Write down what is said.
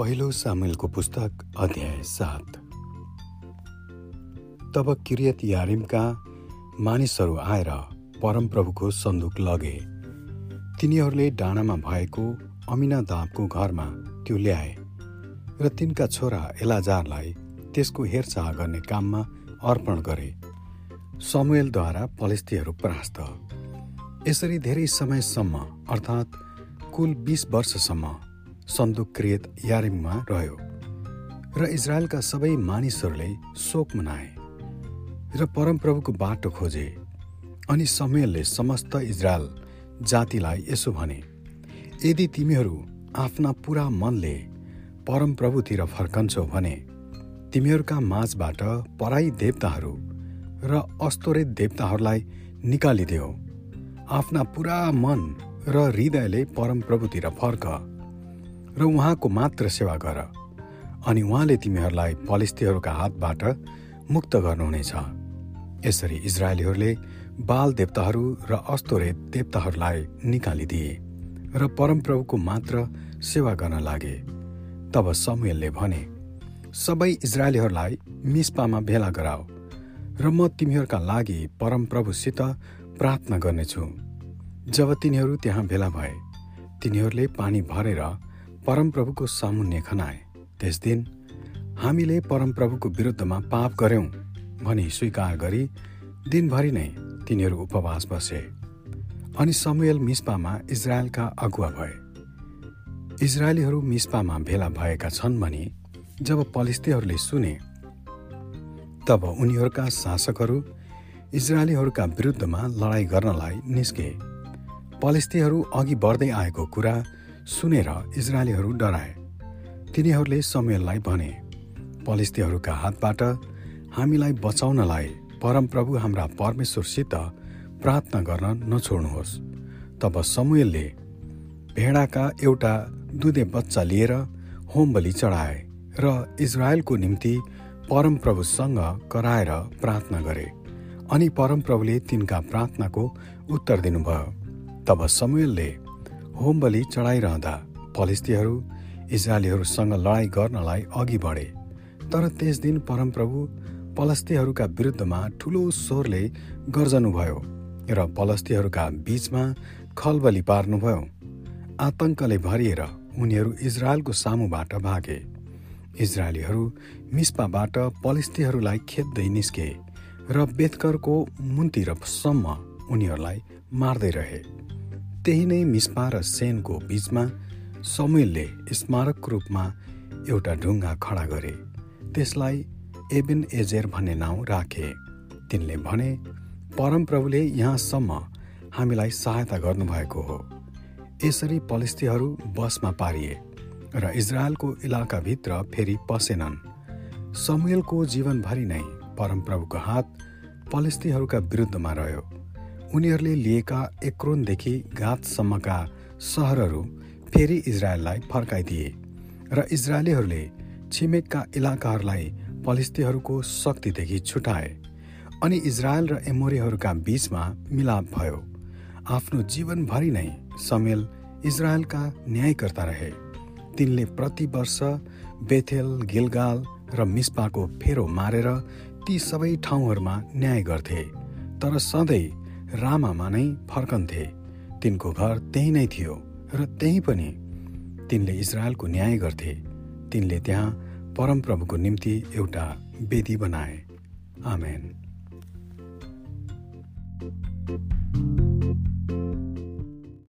पहिलो सामेलको पुस्तक अध्याय सात। तब किरियत यारिमका मानिसहरू आएर परमप्रभुको सन्दुक लगे। तिनीहरूले डाँडामा भएको अमिना दापको घरमा त्यो ल्याए र तिनका छोरा एलाजारलाई त्यसको हेरचाह गर्ने काममा अर्पण गरे। समुएलद्वारा पलिस्तीहरू परास्त। यसरी धेरै समयसम्म अर्थात् कुल बिस वर्षसम्म सन्दुक क्रियत यारिममा रह्यो र इजरायलका सबै मानिसहरूले शोक मनाए र परमप्रभुको बाटो खोजे अनि समयले समस्त इजरायल जातिलाई यसो भने यदि तिमीहरू आफ्ना पुरा मनले परमप्रभुतिर फर्कन्छौ भने तिमीहरूका माझबाट पराई देवताहरू र अस्तोरित देवताहरूलाई निकालिदेऊ। आफ्ना पुरा मन र हृदयले परमप्रभुतिर फर्क। र उहाँको मात्र सेवा गर। अनि उहाँले तिमीहरूलाई पलिस्तीहरूका हातबाट मुक्त गर्नुहुनेछ। यसरी इजरायलीहरूले बाल देवताहरू र अस्तोरे देवताहरूलाई निकालिदिए र परमप्रभुको मात्र सेवा गर्न लागे। तब समयलले भने सबै इजरायलीहरूलाई मिस्पामा भेला गराओ र म तिमीहरूका लागि परमप्रभुसित प्रार्थना गर्नेछु। जब तिनीहरू त्यहाँ भेला भए तिनीहरूले पानी भरेर परमप्रभुको सामुन्य खनाए त्यस दिन हामीले परमप्रभुको विरुद्धमा पाप गर्यौं भनी स्वीकार गरी दिनभरि नै तिनीहरू उपवास बसे अनि समुएल मिस्पामा इजरायलका अगुवा भए। इजरायलीहरू मिस्पामा भेला भएका छन् भनी जब पलिस्तीहरूले सुने तब उनीहरूका शासकहरू इजरायलीहरूका विरुद्धमा लडाईँ गर्नलाई निस्के। पलिस्तीहरू अघि बढ्दै आएको कुरा सुनेर इजरायलीहरू डराए। तिनीहरूले समयलाई भने पलिस्तीहरूका हातबाट हामीलाई बचाउनलाई परमप्रभु हाम्रा परमेश्वरसित प्रार्थना गर्न नछोड्नुहोस्। तब समूहले भेडाका एउटा दुधे बच्चा लिएर होम बलि चढाए र इजरायलको निम्ति परमप्रभुसँग कराएर प्रार्थना गरे अनि परमप्रभुले तिनका प्रार्थनाको उत्तर दिनुभयो। तब समूहले होम बलि चढाइरहँदा पलिस्तीहरू इजरायलीहरूसँग लडाईँ गर्नलाई अघि बढे तर त्यस दिन परमप्रभु पलस्तीहरूका विरुद्धमा ठुलो स्वरले गर्जनुभयो र पलस्तीहरूका बीचमा खलबली पार्नुभयो। आतंकले भरिएर उनीहरू इजरायलको सामुबाट भागे। इजरायलीहरू मिस्पाबाट पलिस्तीहरूलाई खेद्दै निस्के र बेतकरको मुन्तिरसम्म उनीहरूलाई मार्दै रहे। त्यही नै मिस्पा र सेनको बीचमा समुलले स्मारक रूपमा एउटा ढुङ्गा खडा गरे। त्यसलाई एबेन एजेर भन्ने नाउँ राखे। तिनले भने परमप्रभुले यहाँसम्म हामीलाई सहायता गर्नुभएको हो। यसरी पलिस्तीहरू बसमा पारिए र इजरायलको इलाकाभित्र फेरि पसेनन्। समुएलको जीवनभरि नै परमप्रभुको हात पलिस्तीहरूका विरुद्धमा रह्यो। उनीहरूले लिएका एक्रोनदेखि गातसम्मका सहरहरू फेरि इजरायललाई फर्काइदिए र इजरायलीहरूले छिमेकका इलाकाहरूलाई पलिस्तीहरूको शक्तिदेखि छुटाए अनि इजरायल र एमोरीहरूका बीचमा मिलाप भयो। आफ्नो जीवनभरि नै समेल इजरायलका न्यायकर्ता रहे। तिनले प्रति वर्ष बेथेल गिलगाल र मिस्पाको फेरो मारेर ती सबै ठाउँहरूमा न्याय गर्थे। तर सधैँ रामामा नै फर्कन्थे। तिनको घर त्यही नै थियो र त्यहीँ पनि। तिनले इजरायलको न्याय गर्थे। तिनले त्यहाँ परमप्रभुको निम्ति एउटा वेदी बनाए। आमेन।